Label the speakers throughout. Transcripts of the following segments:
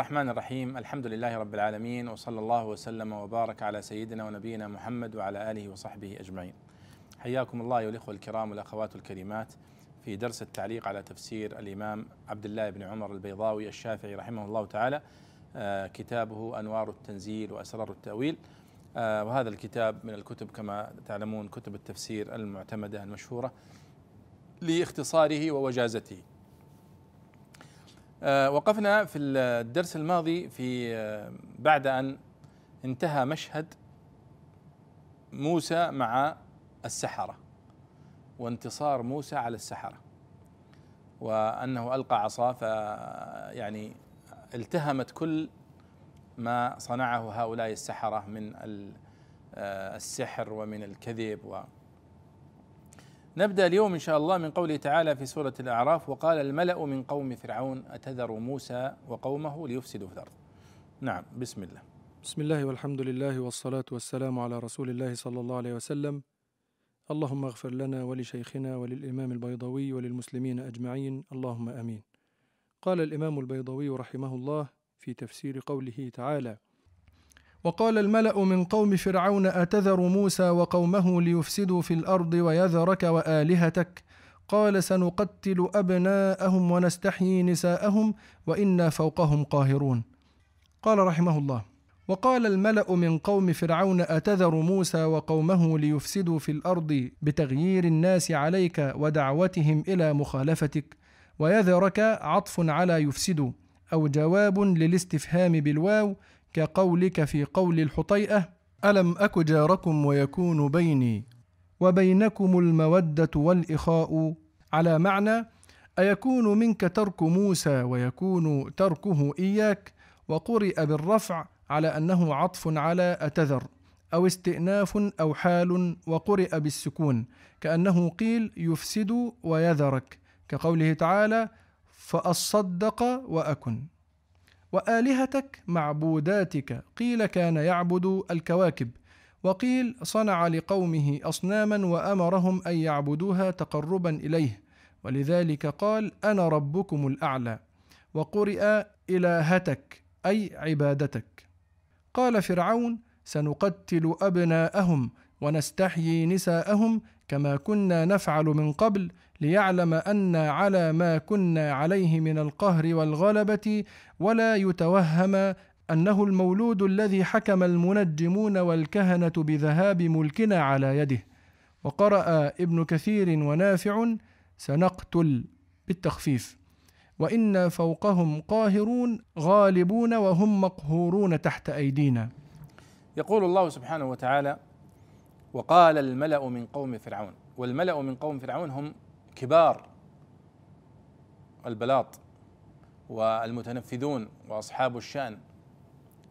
Speaker 1: الرحمن الرحيم الحمد لله رب العالمين وصلى الله وسلم وبارك على سيدنا ونبينا محمد وعلى آله وصحبه أجمعين. حياكم الله ايها الإخوة الكرام والأخوات الكريمات في درس التعليق على تفسير الإمام عبد الله بن عمر البيضاوي الشافعي رحمه الله تعالى آه، كتابه أنوار التنزيل وأسرار التأويل آه، وهذا الكتاب من الكتب كما تعلمون كتب التفسير المعتمدة المشهورة لإختصاره ووجازته. آه، وقفنا في الدرس الماضي في آه، بعد أن انتهى مشهد موسى مع السحرة وانتصار موسى على السحرة وأنه ألقى عصاه فيعني التهمت كل ما صنعه هؤلاء السحرة من آه، السحر ومن الكذب و نبدأ اليوم إن شاء الله من قوله تعالى في سورة الأعراف وقال الملأ من قوم فرعون أتذر موسى وقومه ليفسدوا في الأرض. نعم بسم الله.
Speaker 2: بسم الله والحمد لله والصلاة والسلام على رسول الله صلى الله عليه وسلم اللهم اغفر لنا ولشيخنا وللإمام البيضوي وللمسلمين أجمعين اللهم آمين قال الإمام البيضوي رحمه الله في تفسير قوله تعالى وقال الملأ من قوم فرعون أتذر موسى وقومه ليفسدوا في الأرض ويذرك وآلهتك؟ قال سنقتل أبناءهم ونستحيي نساءهم وإنا فوقهم قاهرون. قال رحمه الله وقال الملأ من قوم فرعون أتذر موسى وقومه ليفسدوا في الأرض بتغيير الناس عليك ودعوتهم إلى مخالفتك ويذرك عطف على يفسدوا أو جواب للاستفهام بالواو كقولك في قول الحطيئة ألم أك جاركم ويكون بيني وبينكم المودة والإخاء؟ على معنى أيكون منك ترك موسى ويكون تركه إياك؟ وقرئ بالرفع على أنه عطف على أتذر أو استئناف أو حال وقرئ بالسكون كأنه قيل يفسد ويذرك كقوله تعالى فأصدق وأكن. وآلهتك معبوداتك. قيل كان يعبد الكواكب. وقيل صنع لقومه أصناما وأمرهم أن يعبدوها تقربا إليه. ولذلك قال أنا ربكم الأعلى. وقرئ إلهتك أي عبادتك. قال فرعون سنقتل أبناءهم ونستحيي نساءهم كما كنا نفعل من قبل ليعلم أنا على ما كنا عليه من القهر والغلبة ولا يتوهم أنه المولود الذي حكم المنجمون والكهنة بذهاب ملكنا على يده. وقرأ ابن كثير ونافع سنقتل بالتخفيف. وإنا فوقهم قاهرون غالبون وهم مقهورون تحت أيدينا.
Speaker 1: يقول الله سبحانه وتعالى وقال الملأ من قوم فرعون. والملأ من قوم فرعون هم كبار البلاط والمتنفذون وأصحاب الشأن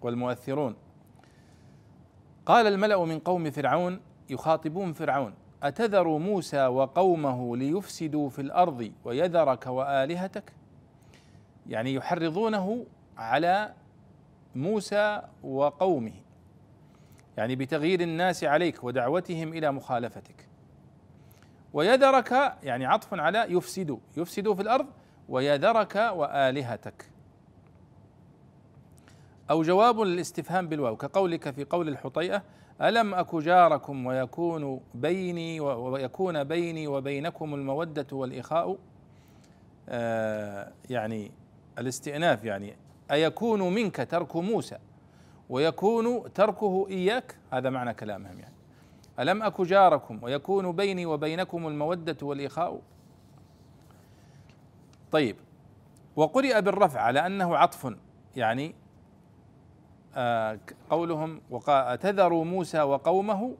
Speaker 1: والمؤثرون. قال الملأ من قوم فرعون يخاطبون فرعون أتذر موسى وقومه ليفسدوا في الأرض ويذرك وآلهتك؟ يعني يحرضونه على موسى وقومه. يعني بتغيير الناس عليك ودعوتهم إلى مخالفتك. ويذرك يعني عطف على يفسدوا يفسدوا في الأرض ويذرك وآلهتك. أو جواب للاستفهام بالواو كقولك في قول الحطيئة ألم اك جاركم ويكون بيني ويكون بيني وبينكم المودة والإخاء؟ آه يعني الاستئناف يعني أيكون منك ترك موسى ويكون تركه إياك؟ هذا معنى كلامهم يعني. ألم أك جاركم ويكون بيني وبينكم المودة والإخاء؟ طيب وقرئ بالرفع على أنه عطف يعني آه قولهم أتذر موسى وقومه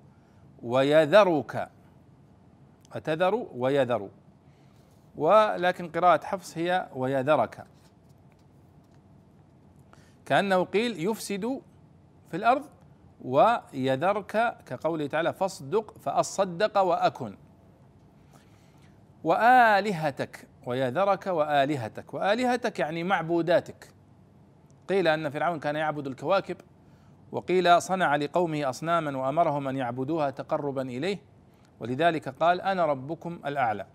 Speaker 1: ويذرك أتذر ويذر ولكن قراءة حفص هي ويذرك. كأنه قيل يفسد في الأرض ويذرك كقوله تعالى فاصدق فأصدق وأكن. وآلهتك ويذرك وآلهتك. وآلهتك يعني معبوداتك. قيل أن فرعون كان يعبد الكواكب وقيل صنع لقومه أصناما وأمرهم أن يعبدوها تقربا إليه ولذلك قال أنا ربكم الأعلى.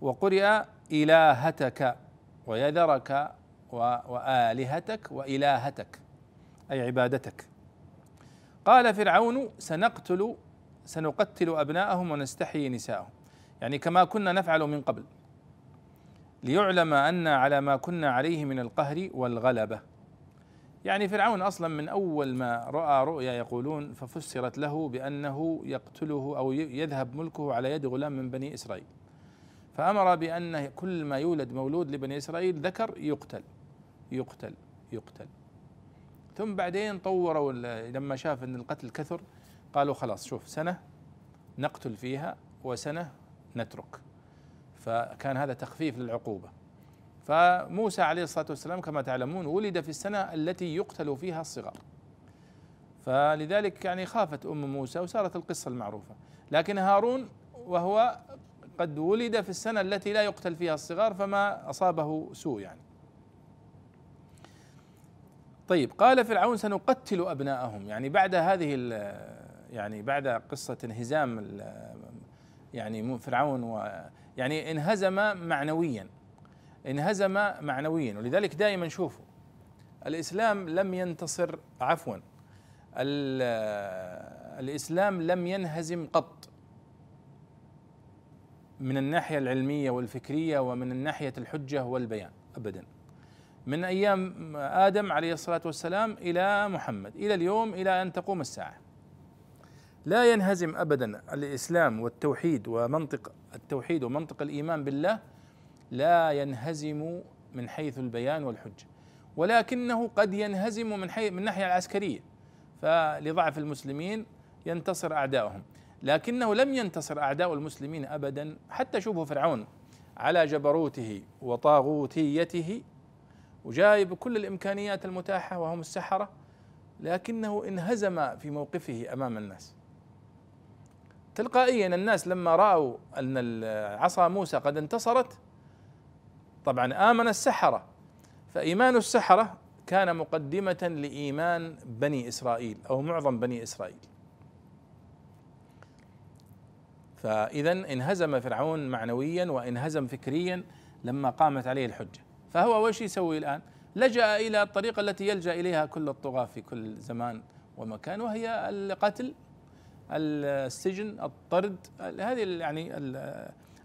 Speaker 1: وقرئ إلهتك ويذرك وآلهتك وإلهتك أي عبادتك. قال فرعون سنقتل سنقتل أبناءهم ونستحيي نساءهم. يعني كما كنا نفعل من قبل. ليعلم أن على ما كنا عليه من القهر والغلبة. يعني فرعون أصلا من أول ما رأى رؤيا يقولون ففسرت له بأنه يقتله أو يذهب ملكه على يد غلام من بني إسرائيل. فأمر بأن كل ما يولد مولود لبني إسرائيل ذكر يقتل. يقتل. يقتل. ثم بعدين طوروا لما شاف إن القتل كثر قالوا خلاص شوف سنة نقتل فيها وسنة نترك. فكان هذا تخفيف للعقوبة. فموسى عليه الصلاة والسلام كما تعلمون ولد في السنة التي يقتل فيها الصغار. فلذلك يعني خافت أم موسى وصارت القصة المعروفة. لكن هارون وهو قد ولد في السنة التي لا يقتل فيها الصغار فما أصابه سوء يعني. طيب قال فرعون سنقتل أبناءهم. يعني بعد هذه يعني بعد قصة انهزام يعني فرعون و يعني انهزم معنويا. انهزم معنويا ولذلك دائما شوفوا الإسلام لم ينتصر عفوا الإسلام لم ينهزم قط. من الناحية العلمية والفكرية ومن الناحية الحجة والبيان ابدا. من أيام آدم عليه الصلاة والسلام إلى محمد إلى اليوم إلى أن تقوم الساعة. لا ينهزم ابدا الإسلام والتوحيد ومنطق التوحيد ومنطق الإيمان بالله لا ينهزم من حيث البيان والحجه ولكنه قد ينهزم من حيث من الناحيه العسكرية. فلضعف المسلمين ينتصر أعداؤهم. لكنه لم ينتصر أعداء المسلمين ابدا. حتى شوفوا فرعون على جبروته وطاغوتيته وجايب كل الإمكانيات المتاحة وهم السحرة لكنه انهزم في موقفه أمام الناس. تلقائيا الناس لما رأوا أن عصا موسى قد انتصرت طبعا آمن السحرة فإيمان السحرة كان مقدمة لإيمان بني إسرائيل أو معظم بني إسرائيل. فإذا انهزم فرعون معنويا وانهزم فكريا لما قامت عليه الحجة. فهو وش يسوي الآن؟ لجأ إلى الطريقة التي يلجأ إليها كل الطغاة في كل زمان ومكان وهي القتل السجن الطرد هذه يعني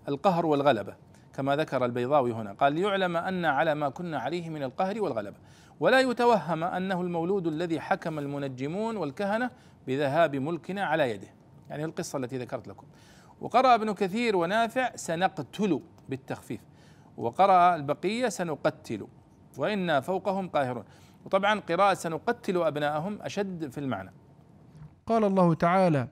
Speaker 1: القهر والغلبة كما ذكر البيضاوي هنا. قال ليعلم أن على ما كنا عليه من القهر والغلبة ولا يتوهم أنه المولود الذي حكم المنجمون والكهنة بذهاب ملكنا على يده. يعني القصة التي ذكرت لكم. وقرأ ابن كثير ونافع سنقتل بالتخفيف. وقرأ البقية سنقتل وإنا فوقهم قاهرون. وطبعا قراءة سنقتل أبناءهم أشد في المعنى.
Speaker 2: قال الله تعالى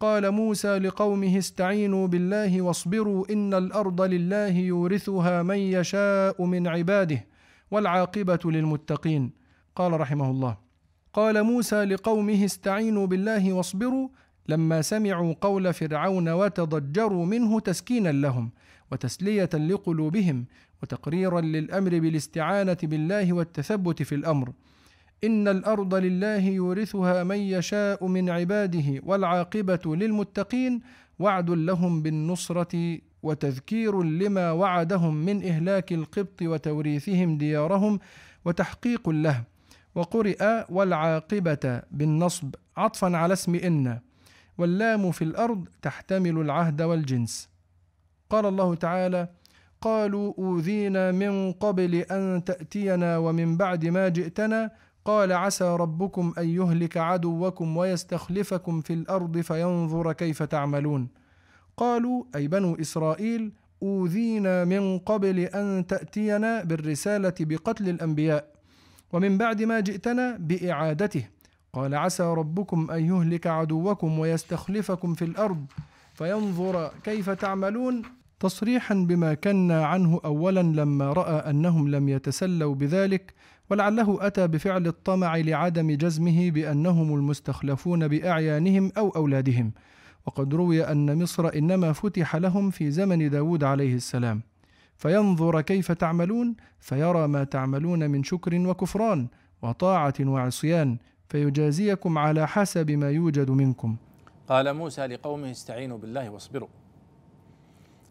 Speaker 2: قال موسى لقومه استعينوا بالله واصبروا إن الأرض لله يورثها من يشاء من عباده والعاقبة للمتقين. قال رحمه الله قال موسى لقومه استعينوا بالله واصبروا. لما سمعوا قول فرعون وتضجروا منه تسكينا لهم. وتسلية لقلوبهم وتقريرا للأمر بالاستعانة بالله والتثبت في الأمر. إن الأرض لله يورثها من يشاء من عباده والعاقبة للمتقين وعد لهم بالنصرة وتذكير لما وعدهم من إهلاك القبط وتوريثهم ديارهم وتحقيق له. وقرئ والعاقبة بالنصب عطفا على اسم إن. واللام في الأرض تحتمل العهد والجنس. قال الله تعالى قالوا أوذينا من قبل أن تأتينا ومن بعد ما جئتنا. قال عسى ربكم أن يهلك عدوكم ويستخلفكم في الأرض فينظر كيف تعملون. قالوا أي بنو إسرائيل أوذينا من قبل أن تأتينا بالرسالة بقتل الأنبياء ومن بعد ما جئتنا بإعادته. قال عسى ربكم أن يهلك عدوكم ويستخلفكم في الأرض فينظر كيف تعملون. تصريحا بما كنا عنه اولا لما رأى أنهم لم يتسلوا بذلك ولعله أتى بفعل الطمع لعدم جزمه بأنهم المستخلفون بأعيانهم أو أولادهم. وقد روي أن مصر إنما فتح لهم في زمن داود عليه السلام. فينظر كيف تعملون فيرى ما تعملون من شكر وكفران وطاعة وعصيان فيجازيكم على حسب ما يوجد منكم.
Speaker 1: قال موسى لقومه استعينوا بالله واصبروا.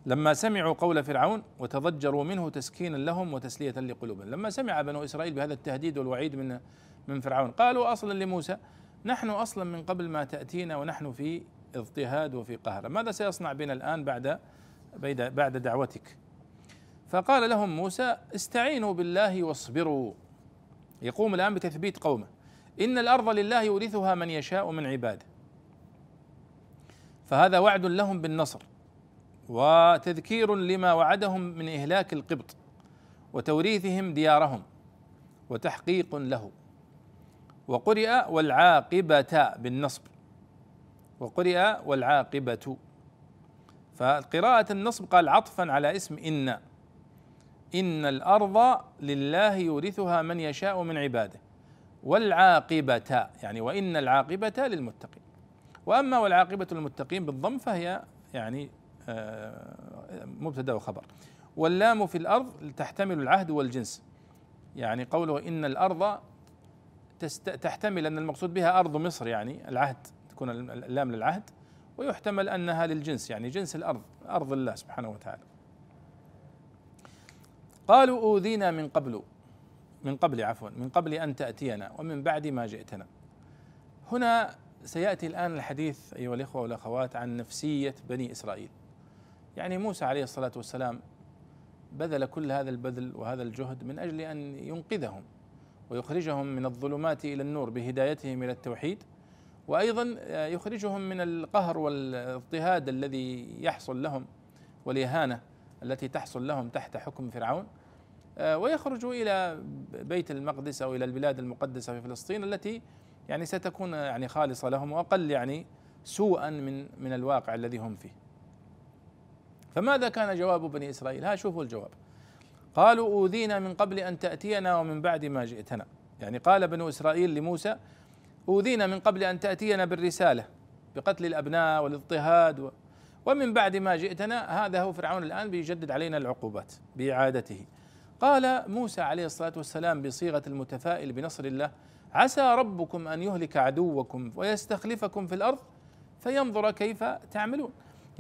Speaker 1: لما سمعوا قول فرعون وتضجروا منه تسكينا لهم وتسلية لقلوبهم. لما سمع بنو إسرائيل بهذا التهديد والوعيد من من فرعون قالوا أصلا لموسى نحن أصلا من قبل ما تأتينا ونحن في اضطهاد وفي قهر. ماذا سيصنع بنا الآن بعد بعد دعوتك؟ فقال لهم موسى استعينوا بالله واصبروا. يقوم الآن بتثبيت قومه. إن الأرض لله يورثها من يشاء من عباده. فهذا وعد لهم بالنصر. وتذكير لما وعدهم من إهلاك القبط وتوريثهم ديارهم وتحقيق له. وقرئ والعاقبة بالنصب وقرئ والعاقبة. فقراءة النصب قال عطفا على اسم إن إن الأرض لله يورثها من يشاء من عباده. والعاقبة يعني وإن العاقبة للمتقين. وأما والعاقبة للمتقين بالضم فهي يعني آه، مبتدأ وخبر. واللام في الأرض تحتمل العهد والجنس. يعني قوله إن الأرض تحتمل أن المقصود بها أرض مصر يعني العهد تكون اللام للعهد ويحتمل أنها للجنس يعني جنس الأرض أرض الله سبحانه وتعالى. قالوا أوذينا من قبل من قبل عفوا من قبل أن تأتينا ومن بعد ما جئتنا. هنا سيأتي الآن الحديث أيها الإخوة والأخوات عن نفسية بني إسرائيل. يعني موسى عليه الصلاة والسلام بذل كل هذا البذل وهذا الجهد من أجل أن ينقذهم ويخرجهم من الظلمات إلى النور بهدايتهم إلى التوحيد وأيضا يخرجهم من القهر والاضطهاد الذي يحصل لهم والإهانة التي تحصل لهم تحت حكم فرعون آه، ويخرجوا إلى بيت المقدس أو إلى البلاد المقدسة في فلسطين التي يعني ستكون يعني خالصة لهم وأقل يعني سوءا من من الواقع الذي هم فيه. فماذا كان جواب بني إسرائيل؟ ها شوفوا الجواب. قالوا أوذينا من قبل أن تأتينا ومن بعد ما جئتنا. يعني قال بنو إسرائيل لموسى أوذينا من قبل أن تأتينا بالرسالة بقتل الأبناء والاضطهاد ومن بعد ما جئتنا هذا هو فرعون الآن بيجدد علينا العقوبات بإعادته قال موسى عليه الصلاة والسلام بصيغة المتفائل بنصر الله عسى ربكم أن يهلك عدوكم ويستخلفكم في الأرض فينظر كيف تعملون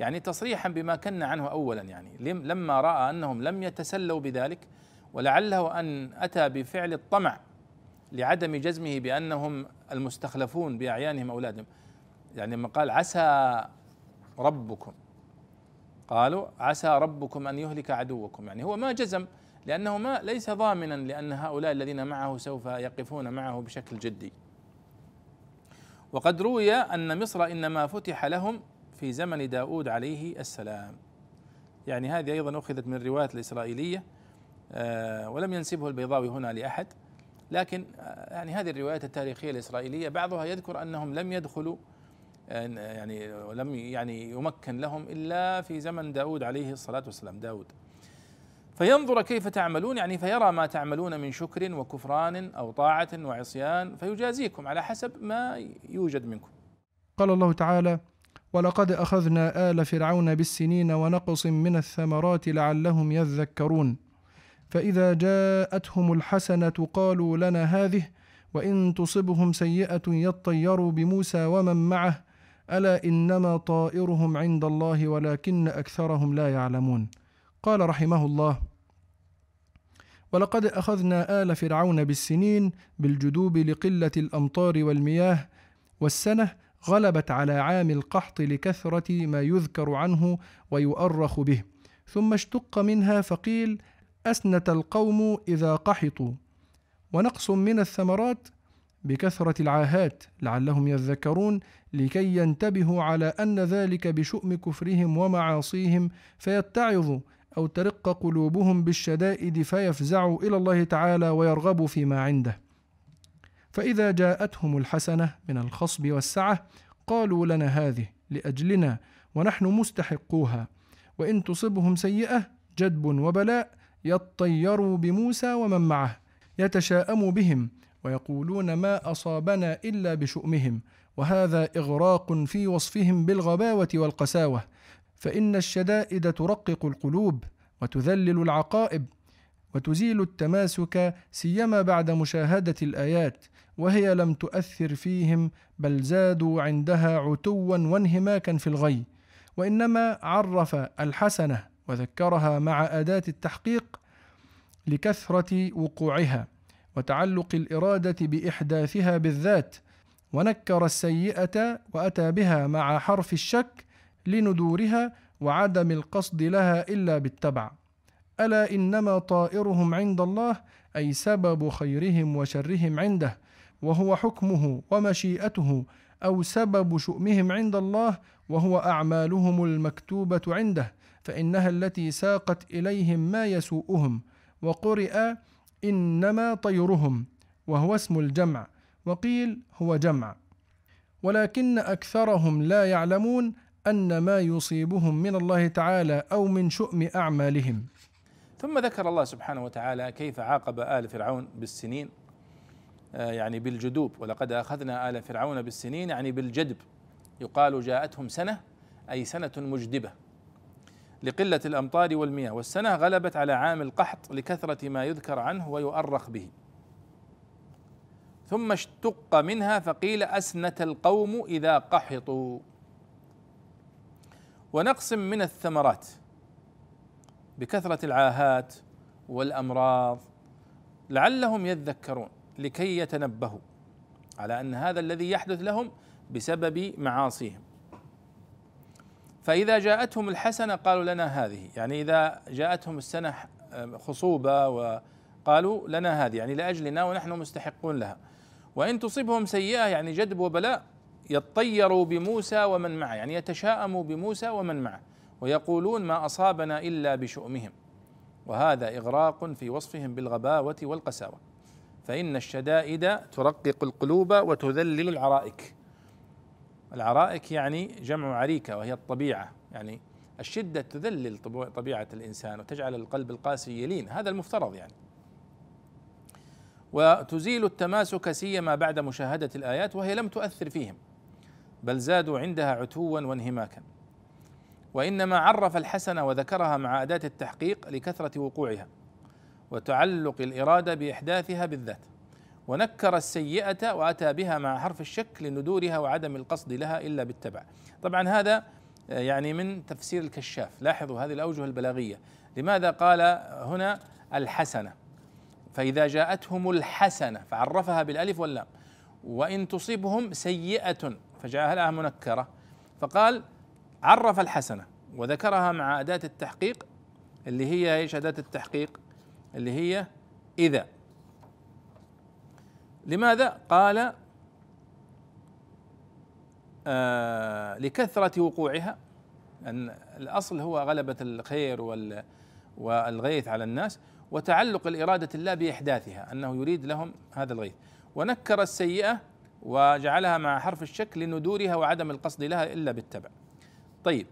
Speaker 1: يعني تصريحا بما كنا عنه أولا يعني. لما رأى أنهم لم يتسلوا بذلك ولعله أن أتى بفعل الطمع لعدم جزمه بأنهم المستخلفون بأعيانهم أولادهم. يعني لما قال عسى ربكم قالوا عسى ربكم أن يهلك عدوكم. يعني هو ما جزم لأنه ما ليس ضامنا لأن هؤلاء الذين معه سوف يقفون معه بشكل جدي. وقد روي أن مصر إنما فتح لهم في زمن داود عليه السلام. يعني هذه أيضا أخذت من الروايات الإسرائيلية آه، ولم ينسبه البيضاوي هنا لأحد. لكن آه، يعني هذه الروايات التاريخية الإسرائيلية بعضها يذكر أنهم لم يدخلوا يعني ولم يعني يمكن لهم إلا في زمن داود عليه الصلاة والسلام داود. فينظر كيف تعملون يعني فيرى ما تعملون من شكر وكفران أو طاعة وعصيان فيجازيكم على حسب ما يوجد منكم.
Speaker 2: قال الله تعالى ولقد أخذنا آل فرعون بالسنين ونقص من الثمرات لعلهم يذكرون. فإذا جاءتهم الحسنة قالوا لنا هذه وإن تصبهم سيئة يطيروا بموسى ومن معه. ألا إنما طائرهم عند الله ولكن أكثرهم لا يعلمون. قال رحمه الله ولقد أخذنا آل فرعون بالسنين بالجدوب لقلة الأمطار والمياه والسنة غلبت على عام القحط لكثرة ما يذكر عنه ويؤرخ به. ثم اشتق منها فقيل أسنت القوم إذا قحطوا. ونقص من الثمرات بكثرة العاهات لعلهم يذكرون لكي ينتبهوا على أن ذلك بشؤم كفرهم ومعاصيهم فيتعظوا أو ترق قلوبهم بالشدائد فيفزعوا إلى الله تعالى ويرغبوا فيما عنده. فإذا جاءتهم الحسنة من الخصب والسعة قالوا لنا هذه لأجلنا ونحن مستحقوها وإن تصبهم سيئة جدب وبلاء يطيروا بموسى ومن معه يتشاءم بهم ويقولون ما أصابنا إلا بشؤمهم وهذا إغراق في وصفهم بالغباوة والقساوة فإن الشدائد ترقق القلوب وتذلل العقائب وتزيل التماسك سيما بعد مشاهدة الآيات. وهي لم تؤثر فيهم بل زادوا عندها عتوا وانهماكا في الغي. وإنما عرف الحسنة وذكرها مع أداة التحقيق لكثرة وقوعها وتعلق الإرادة بإحداثها بالذات ونكر السيئة وأتى بها مع حرف الشك لندورها وعدم القصد لها إلا بالتبع. ألا إنما طائرهم عند الله أي سبب خيرهم وشرهم عنده وهو حكمه ومشيئته أو سبب شؤمهم عند الله وهو أعمالهم المكتوبة عنده فإنها التي ساقت إليهم ما يسوءهم وقرئ إنما طيرهم وهو اسم الجمع وقيل هو جمع. ولكن أكثرهم لا يعلمون أن ما يصيبهم من الله تعالى أو من شؤم أعمالهم.
Speaker 1: ثم ذكر الله سبحانه وتعالى كيف عاقب آل فرعون بالسنين. يعني بالجدوب. ولقد أخذنا آل فرعون بالسنين يعني بالجدب. يقال جاءتهم سنة أي سنة مجدبة. لقلة الأمطار والمياه. والسنة غلبت على عام القحط لكثرة ما يذكر عنه ويؤرخ به. ثم اشتق منها فقيل أسنت القوم إذا قحطوا. ونقص من الثمرات بكثرة العاهات والأمراض لعلهم يذكرون. لكي يتنبهوا على أن هذا الذي يحدث لهم بسبب معاصيهم. فإذا جاءتهم الحسنة قالوا لنا هذه يعني إذا جاءتهم السنة خصوبة وقالوا لنا هذه يعني لأجلنا ونحن مستحقون لها. وإن تصبهم سيئة يعني جدب وبلاء يطيروا بموسى ومن معه يعني يتشاءموا بموسى ومن معه ويقولون ما أصابنا إلا بشؤمهم. وهذا إغراق في وصفهم بالغباوة والقساوة. فإن الشدائد ترقق القلوب وتذلل العرائك. العرائك يعني جمع عريكة وهي الطبيعة. يعني الشدة تذلل طبيعة الإنسان وتجعل القلب القاسي يلين. هذا المفترض يعني. وتزيل التماسك سيما بعد مشاهدة الآيات وهي لم تؤثر فيهم بل زادوا عندها عتوا وانهماكا. وإنما عرف الحسنة وذكرها مع أداة التحقيق لكثرة وقوعها. وتعلق الإرادة بإحداثها بالذات. ونكر السيئة وأتى بها مع حرف الشك لندورها وعدم القصد لها إلا بالتبع. طبعا هذا يعني من تفسير الكشاف. لاحظوا هذه الأوجه البلاغية. لماذا قال هنا الحسنة؟ فإذا جاءتهم الحسنة فعرفها بالألف واللام. وإن تصيبهم سيئة فجعلها منكرة. فقال عرف الحسنة وذكرها مع أداة التحقيق اللي هي إيش؟ أداة التحقيق. اللي هي إذا. لماذا؟ قال؟ آه لكثرة وقوعها أن الأصل هو غلبة الخير والغيث على الناس وتعلق الإرادة الله بإحداثها أنه يريد لهم هذا الغيث. ونكر السيئة وجعلها مع حرف الشك لندورها وعدم القصد لها إلا بالتبع. طيب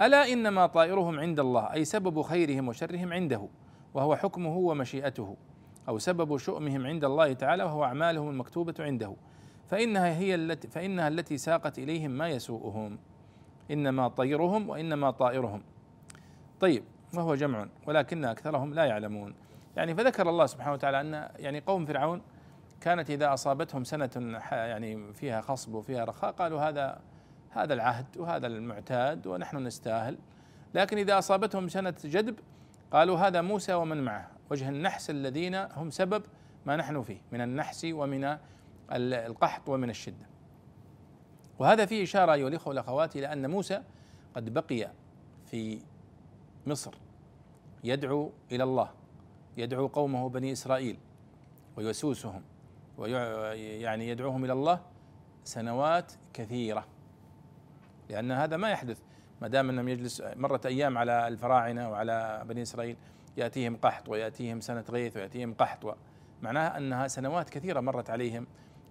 Speaker 1: ألا إنما طائرهم عند الله أي سبب خيرهم وشرهم عنده؟ وهو حكمه ومشيئته أو سبب شؤمهم عند الله تعالى وهو أعمالهم المكتوبة عنده فإنها هي التي فإنها التي ساقت إليهم ما يسوءهم إنما طيرهم وإنما طائرهم. طيب وهو جمع ولكن أكثرهم لا يعلمون. يعني فذكر الله سبحانه وتعالى أن يعني قوم فرعون كانت إذا أصابتهم سنة يعني فيها خصب وفيها رخاء قالوا هذا هذا العهد وهذا المعتاد ونحن نستاهل لكن إذا أصابتهم سنة جدب قالوا هذا موسى ومن معه. وجه النحس الذين هم سبب ما نحن فيه من النحس ومن القحط ومن الشدة. وهذا فيه إشارة أيها الإخوة والأخوات إلى أن موسى قد بقي في مصر يدعو إلى الله يدعو قومه بني إسرائيل ويسوسهم ويعني يدعوهم إلى الله سنوات كثيرة. لأن هذا ما يحدث. ما دام أنهم يجلس مرت أيام على الفراعنة وعلى بني إسرائيل يأتيهم قحط ويأتيهم سنة غيث ويأتيهم قحط معناها أنها سنوات كثيرة مرت عليهم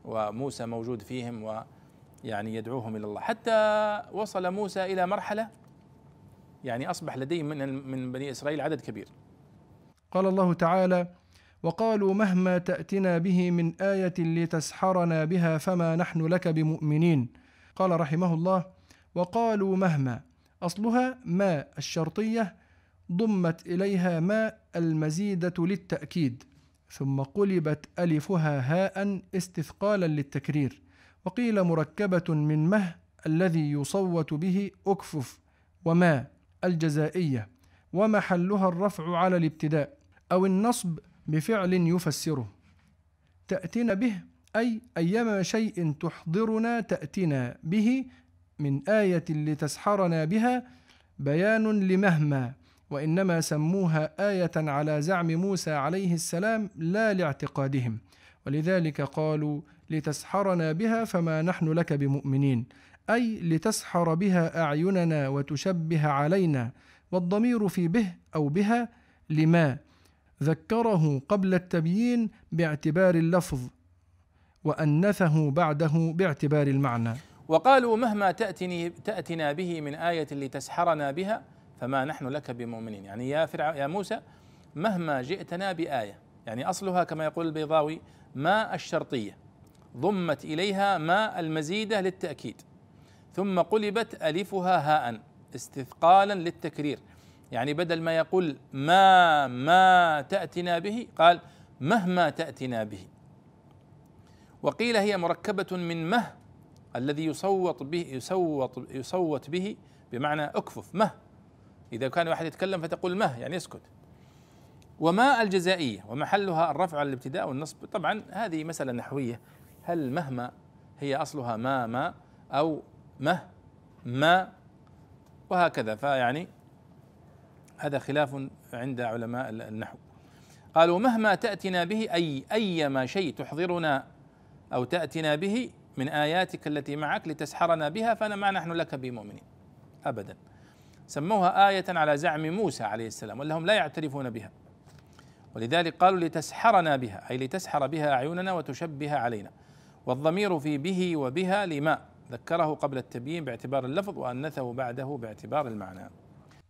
Speaker 1: وموسى موجود فيهم ويعني يدعوهم إلى الله حتى وصل موسى إلى مرحلة يعني أصبح لديهم من من بني إسرائيل عدد كبير.
Speaker 2: قال الله تعالى: وقالوا مهما تأتنا به من آية لتسحرنا بها فما نحن لك بمؤمنين. قال رحمه الله: وقالوا مهما أصلها ما الشرطية ضمت إليها ما المزيدة للتأكيد ثم قلبت ألفها هاء استثقالا للتكرير وقيل مركبة من مه الذي يصوت به أكفف وما الجزائية ومحلها الرفع على الابتداء أو النصب بفعل يفسره. تأتنا به أي أيما شيء تحضرنا تأتنا به من آية لتسحرنا بها بيان لمهما وإنما سموها آية على زعم موسى عليه السلام لا لاعتقادهم. ولذلك قالوا لتسحرنا بها فما نحن لك بمؤمنين أي لتسحر بها أعيننا وتشبه علينا والضمير في به أو بها لما ذكره قبل التبيين باعتبار اللفظ وأنثه بعده باعتبار المعنى.
Speaker 1: وقالوا مهما تأتني تأتنا به من آية لتسحرنا بها فما نحن لك بمؤمنين. يعني يا فرع يا موسى مهما جئتنا بآية يعني أصلها كما يقول البيضاوي ما الشرطية ضمت إليها ما المزيدة للتأكيد. ثم قلبت ألفها هاء استثقالا للتكرير. يعني بدل ما يقول ما ما تأتنا به قال مهما تأتنا به. وقيل هي مركبة من مه الذي يصوت به يصوت يصوت به بمعنى اكفف مه. إذا كان واحد يتكلم فتقول مه يعني اسكت. وما الجزائية؟ ومحلها الرفع على الابتداء والنصب. طبعا هذه مسألة نحوية. هل مهما هي أصلها ما ما أو مه ما؟ وهكذا. فيعني هذا خلاف عند علماء النحو. قالوا مهما تأتنا به أي أيما شيء تحضرنا أو تأتنا به من آياتك التي معك لتسحرنا بها فما نحن لك بمؤمنين. أبدا. سموها آية على زعم موسى عليه السلام ولهم لا يعترفون بها. ولذلك قالوا لتسحرنا بها أي لتسحر بها أعيننا وتشبه علينا. والضمير في به وبها لما ذكره قبل التبيين باعتبار اللفظ وأنثه بعده باعتبار المعنى.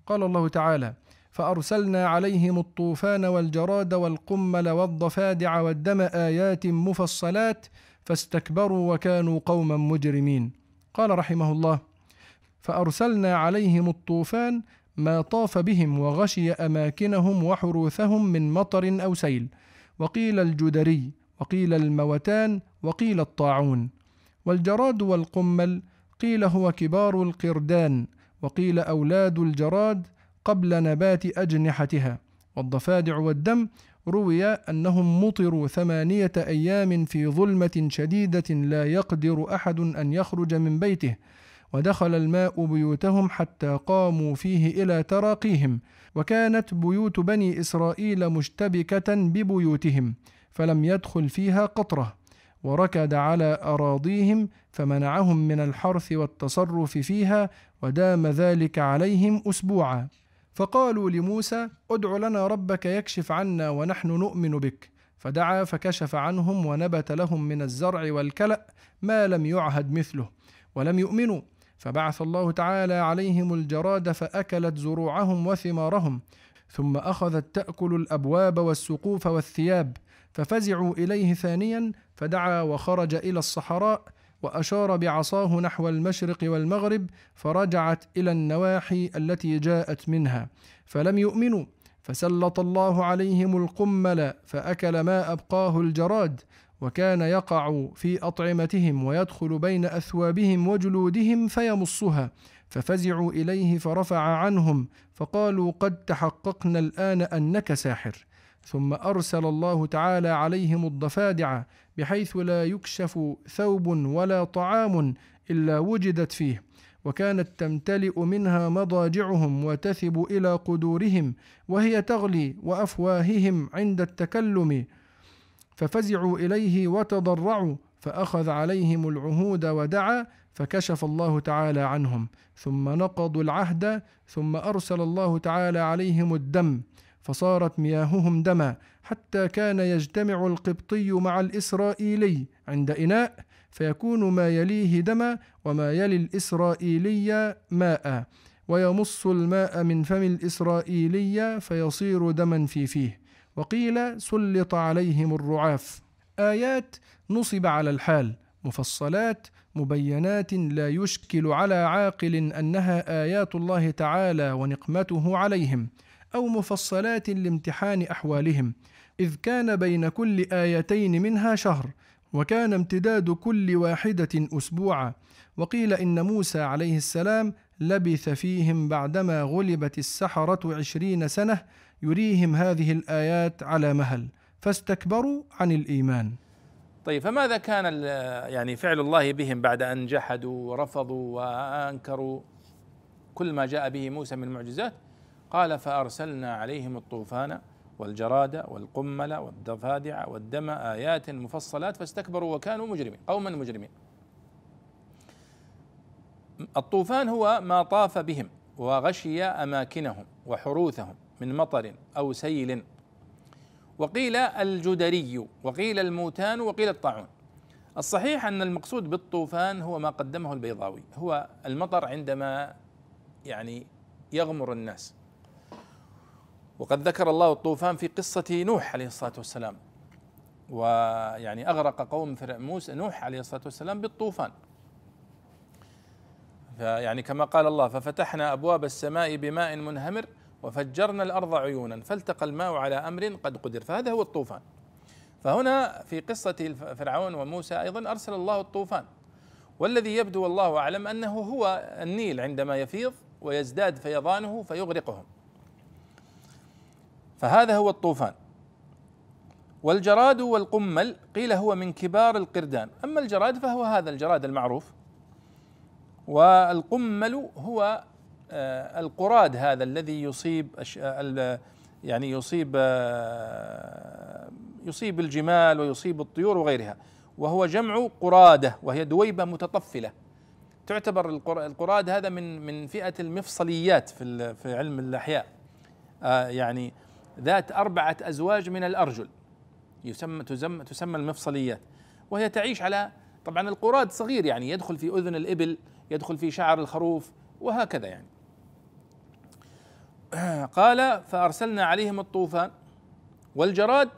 Speaker 2: قال الله تعالى فأرسلنا عليهم الطوفان والجراد والقمل والضفادع والدم آيات مفصلات فاستكبروا وكانوا قوما مجرمين. قال رحمه الله فأرسلنا عليهم الطوفان ما طاف بهم وغشي أماكنهم وحروثهم من مطر أو سيل. وقيل الجدري وقيل الموتان وقيل الطاعون. والجراد والقمل قيل هو كبار القردان. وقيل أولاد الجراد قبل نبات أجنحتها. والضفادع والدم روي أنهم مطروا ثمانية أيام في ظلمة شديدة لا يقدر أحد أن يخرج من بيته ودخل الماء بيوتهم حتى قاموا فيه إلى تراقيهم وكانت بيوت بني إسرائيل مشتبكة ببيوتهم فلم يدخل فيها قطرة وركد على أراضيهم فمنعهم من الحرث والتصرف فيها ودام ذلك عليهم أسبوعا. فقالوا لموسى ادع لنا ربك يكشف عنا ونحن نؤمن بك. فدعا فكشف عنهم ونبت لهم من الزرع والكلأ ما لم يعهد مثله ولم يؤمنوا. فبعث الله تعالى عليهم الجراد فأكلت زروعهم وثمارهم ثم أخذت تأكل الأبواب والسقوف والثياب. ففزعوا إليه ثانيا فدعا وخرج إلى الصحراء وأشار بعصاه نحو المشرق والمغرب فرجعت إلى النواحي التي جاءت منها. فلم يؤمنوا فسلط الله عليهم القمل فأكل ما أبقاه الجراد وكان يقع في أطعمتهم ويدخل بين أثوابهم وجلودهم فيمصها. ففزعوا إليه فرفع عنهم فقالوا قد تحققنا الآن أنك ساحر. ثم أرسل الله تعالى عليهم الضفادع بحيث لا يكشف ثوب ولا طعام إلا وجدت فيه وكانت تمتلئ منها مضاجعهم وتثب إلى قدورهم وهي تغلي وأفواههم عند التكلم. ففزعوا إليه وتضرعوا فأخذ عليهم العهود ودعا فكشف الله تعالى عنهم ثم نقضوا العهد ثم أرسل الله تعالى عليهم الدم. فصارت مياههم دما حتى كان يجتمع القبطي مع الإسرائيلي عند إناء فيكون ما يليه دما وما يلي الإسرائيلي ماء ويمص الماء من فم الإسرائيلي فيصير دما في فيه. وقيل سلط عليهم الرعاف. آيات نصب على الحال مفصلات مبينات لا يشكل على عاقل أنها آيات الله تعالى ونقمته عليهم. أو مفصلات لامتحان أحوالهم إذ كان بين كل آيتين منها شهر وكان امتداد كل واحدة اسبوعا. وقيل إن موسى عليه السلام لبث فيهم بعدما غلبت السحرة عشرين سنة يريهم هذه الآيات على مهل. فاستكبروا عن الإيمان.
Speaker 1: طيب فماذا كان يعني فعل الله بهم بعد أن جحدوا ورفضوا وأنكروا كل ما جاء به موسى من المعجزات قال فأرسلنا عليهم الطوفان والجراد والقمل والضفادع والدم آيات مفصلات فاستكبروا وكانوا مجرمين قوما مجرمين. الطوفان هو ما طاف بهم وغشي أماكنهم وحروثهم من مطر أو سيل. وقيل الجدري وقيل الموتان وقيل الطاعون. الصحيح أن المقصود بالطوفان هو ما قدمه البيضاوي هو المطر عندما يعني يغمر الناس. وقد ذكر الله الطوفان في قصة نوح عليه الصلاة والسلام. ويعني أغرق قوم موسى نوح عليه الصلاة والسلام بالطوفان. فيعني كما قال الله ففتحنا أبواب السماء بماء منهمر وفجرنا الأرض عيونا فالتقى الماء على أمر قد قدر. فهذا هو الطوفان. فهنا في قصة فرعون وموسى أيضا أرسل الله الطوفان. والذي يبدو والله أعلم أنه هو النيل عندما يفيض ويزداد فيضانه فيغرقهم. فهذا هو الطوفان. والجراد والقمل قيل هو من كبار القردان. أما الجراد فهو هذا الجراد المعروف. والقمل هو آه، القراد هذا الذي يصيب آه، يعني يصيب آه، يصيب الجمال ويصيب الطيور وغيرها. وهو جمع قراده وهي دويبة متطفلة. تعتبر القراد هذا من من فئة المفصليات في في علم الأحياء. يعني ذات أربعة أزواج من الأرجل يسمى تسمى تسمى المفصليات. وهي تعيش على طبعا القراد صغير يعني يدخل في أذن الإبل يدخل في شعر الخروف وهكذا يعني. قال فأرسلنا عليهم الطوفان والجراد.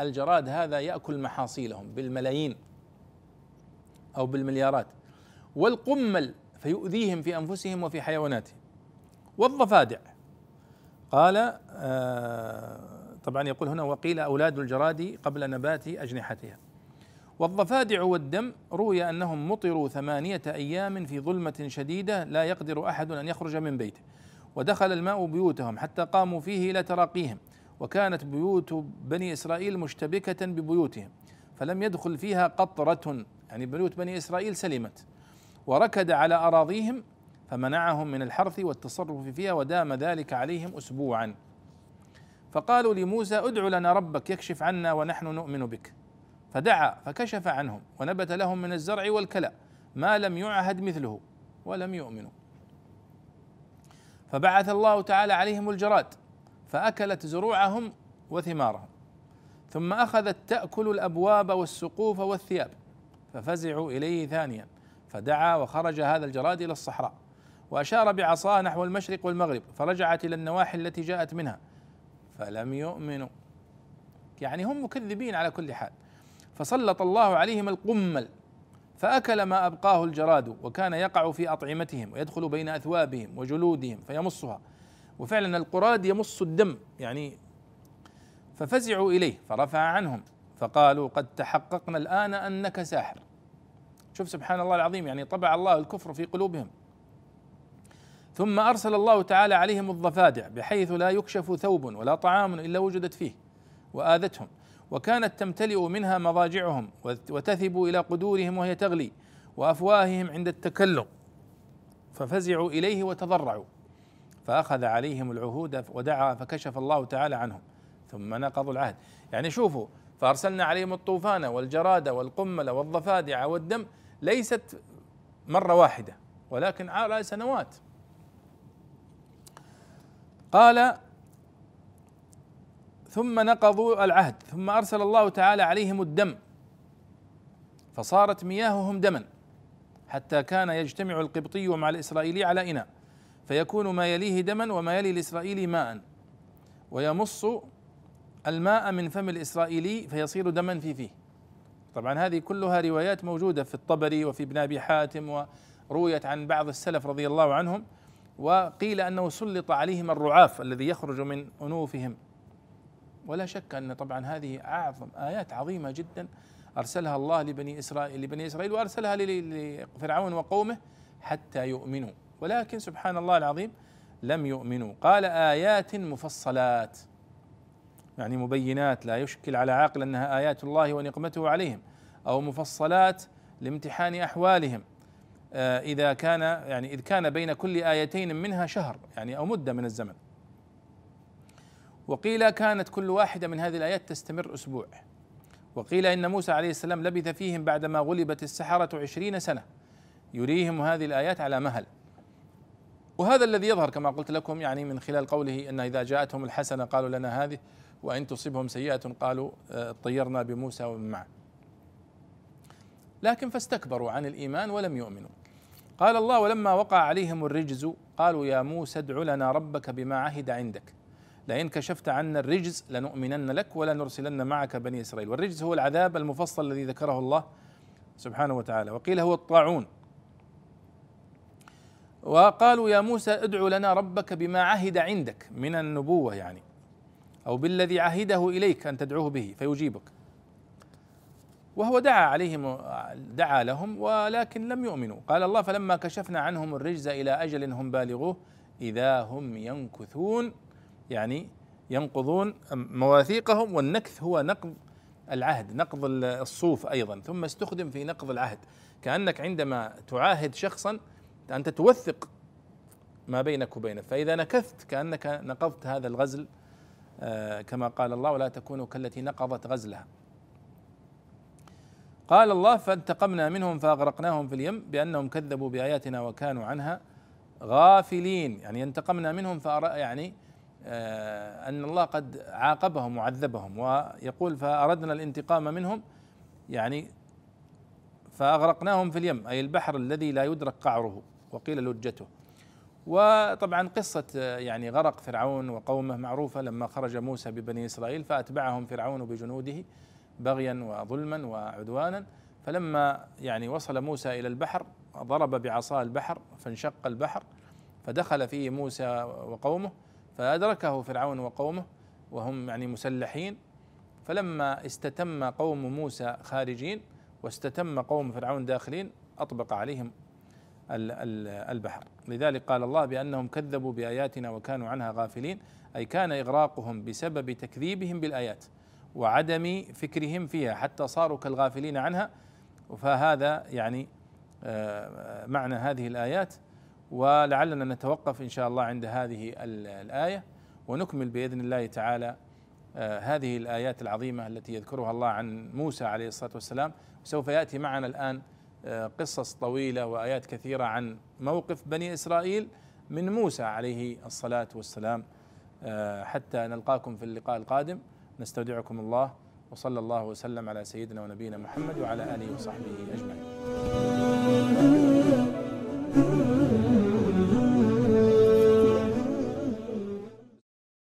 Speaker 1: الجراد هذا يأكل محاصيلهم بالملايين أو بالمليارات. والقمل فيؤذيهم في أنفسهم وفي حيواناتهم. والضفادع قال آه طبعا يقول هنا وقيل أولاد الجراد قبل نبات أجنحتها. والضفادع والدم روي أنهم مطروا ثمانية أيام في ظلمة شديدة لا يقدر أحد أن يخرج من بيته. ودخل الماء بيوتهم حتى قاموا فيه إلى تراقيهم. وكانت بيوت بني إسرائيل مشتبكة ببيوتهم فلم يدخل فيها قطرة يعني بيوت بني إسرائيل سلمت وركد على أراضيهم فمنعهم من الحرث والتصرف فيها ودام ذلك عليهم اسبوعا. فقالوا لموسى ادع لنا ربك يكشف عنا ونحن نؤمن بك. فدعا فكشف عنهم ونبت لهم من الزرع والكلى ما لم يعهد مثله ولم يؤمنوا. فبعث الله تعالى عليهم الجراد فأكلت زروعهم وثمارهم. ثم أخذت تأكل الأبواب والسقوف والثياب ففزعوا إليه ثانيا. فدعا وخرج هذا الجراد إلى الصحراء. وأشار بعصاه نحو المشرق والمغرب فرجعت إلى النواحي التي جاءت منها. فلم يؤمنوا. يعني هم مكذبين على كل حال. فسلط الله عليهم القمل فأكل ما أبقاه الجراد وكان يقع في أطعمتهم ويدخل بين أثوابهم وجلودهم فيمصها. وفعلا القراد يمص الدم يعني ففزعوا إليه فرفع عنهم. فقالوا قد تحققنا الآن أنك ساحر. شوف سبحان الله العظيم يعني طبع الله الكفر في قلوبهم. ثم أرسل الله تعالى عليهم الضفادع بحيث لا يكشف ثوب ولا طعام إلا وجدت فيه وآذتهم. وكانت تمتلئ منها مضاجعهم وتثب إلى قدورهم وهي تغلي وأفواههم عند التكلم. ففزعوا إليه وتضرعوا. فأخذ عليهم العهود ودعا فكشف الله تعالى عنهم. ثم نقضوا العهد. يعني شوفوا فأرسلنا عليهم الطوفان والجراد والقمل والضفادع والدم ليست مرة واحدة ولكن على سنوات. قال ثم نقضوا العهد ثم أرسل الله تعالى عليهم الدم فصارت مياههم دما حتى كان يجتمع القبطي مع الإسرائيلي على إناء فيكون ما يليه دما وما يلي الإسرائيلي ماء ويمص الماء من فم الإسرائيلي فيصير دما في فيه. طبعا هذه كلها روايات موجودة في الطبري وفي ابن أبي حاتم ورويت عن بعض السلف رضي الله عنهم. وقيل أنه سلط عليهم الرعاف الذي يخرج من أنوفهم. ولا شك أن طبعا هذه أعظم آيات عظيمة جدا أرسلها الله لبني إسرائيل لبني إسرائيل وأرسلها لفرعون وقومه حتى يؤمنوا. ولكن سبحان الله العظيم لم يؤمنوا. قال آيات مفصلات يعني مبينات لا يشكل على عاقل أنها آيات الله ونقمته عليهم أو مفصلات لامتحان أحوالهم. آه، إذا كان يعني إذ كان بين كل آيتين منها شهر يعني أو مدة من الزمن. وقيل كانت كل واحدة من هذه الآيات تستمر أسبوع. وقيل إن موسى عليه السلام لبث فيهم بعدما غلبت السحرة عشرين سنة. يريهم هذه الآيات على مهل. وهذا الذي يظهر كما قلت لكم يعني من خلال قوله إن إذا جاءتهم الحسنة قالوا لنا هذه وإن تصبهم سيئة قالوا آه، طيرنا بموسى ومن معه. لكن فاستكبروا عن الإيمان ولم يؤمنوا. قال الله ولما وقع عليهم الرجز قالوا يا موسى ادع لنا ربك بما عهد عندك. لئن كشفت عنا الرجز لنؤمنن لك ولا نرسلن معك بني إسرائيل. والرجز هو العذاب المفصل الذي ذكره الله سبحانه وتعالى. وقيل هو الطاعون. وقالوا يا موسى ادع لنا ربك بما عهد عندك. من النبوة يعني. أو بالذي عهده إليك أن تدعوه به فيجيبك. وهو دعا عليهم دعا لهم ولكن لم يؤمنوا. قال الله فلما كشفنا عنهم الرجز إلى أجل هم بالغوه إذا هم ينكثون. يعني ينقضون مواثيقهم والنكث هو نقض العهد نقض الصوف أيضا. ثم استخدم في نقض العهد. كأنك عندما تعاهد شخصا أنت توثق ما بينك وبينه. فإذا نكثت كأنك نقضت هذا الغزل آه، كما قال الله ولا تكونوا كالتي نقضت غزلها. قال الله فانتقمنا منهم فأغرقناهم في اليم بأنهم كذبوا بآياتنا وكانوا عنها غافلين. يعني انتقمنا منهم فأر يعني آه، أن الله قد عاقبهم وعذبهم ويقول فأردنا الانتقام منهم يعني فأغرقناهم في اليم أي البحر الذي لا يدرك قعره وقيل لجته. وطبعا قصة يعني غرق فرعون وقومه معروفة لما خرج موسى ببني إسرائيل فأتبعهم فرعون بجنوده بغيا وظلما وعدوانا. فلما يعني وصل موسى إلى البحر ضرب بعصا البحر فانشق البحر فدخل فيه موسى وقومه فأدركه فرعون وقومه وهم يعني مسلحين. فلما استتم قوم موسى خارجين واستتم قوم فرعون داخلين أطبق عليهم البحر. لذلك قال الله بأنهم كذبوا بآياتنا وكانوا عنها غافلين أي كان إغراقهم بسبب تكذيبهم بالآيات. وعدم فكرهم فيها حتى صاروا كالغافلين عنها. فهذا يعني آه، معنى هذه الآيات. ولعلنا نتوقف إن شاء الله عند هذه الآية. ونكمل بإذن الله تعالى آه، هذه الآيات العظيمة التي يذكرها الله عن موسى عليه الصلاة والسلام. سوف يأتي معنا الآن قصص طويلة وآيات كثيرة عن موقف بني إسرائيل من موسى عليه الصلاة والسلام. آه، حتى نلقاكم في اللقاء القادم. نستودعكم الله وصلى الله وسلم على سيدنا ونبينا محمد وعلى آله وصحبه أجمعين.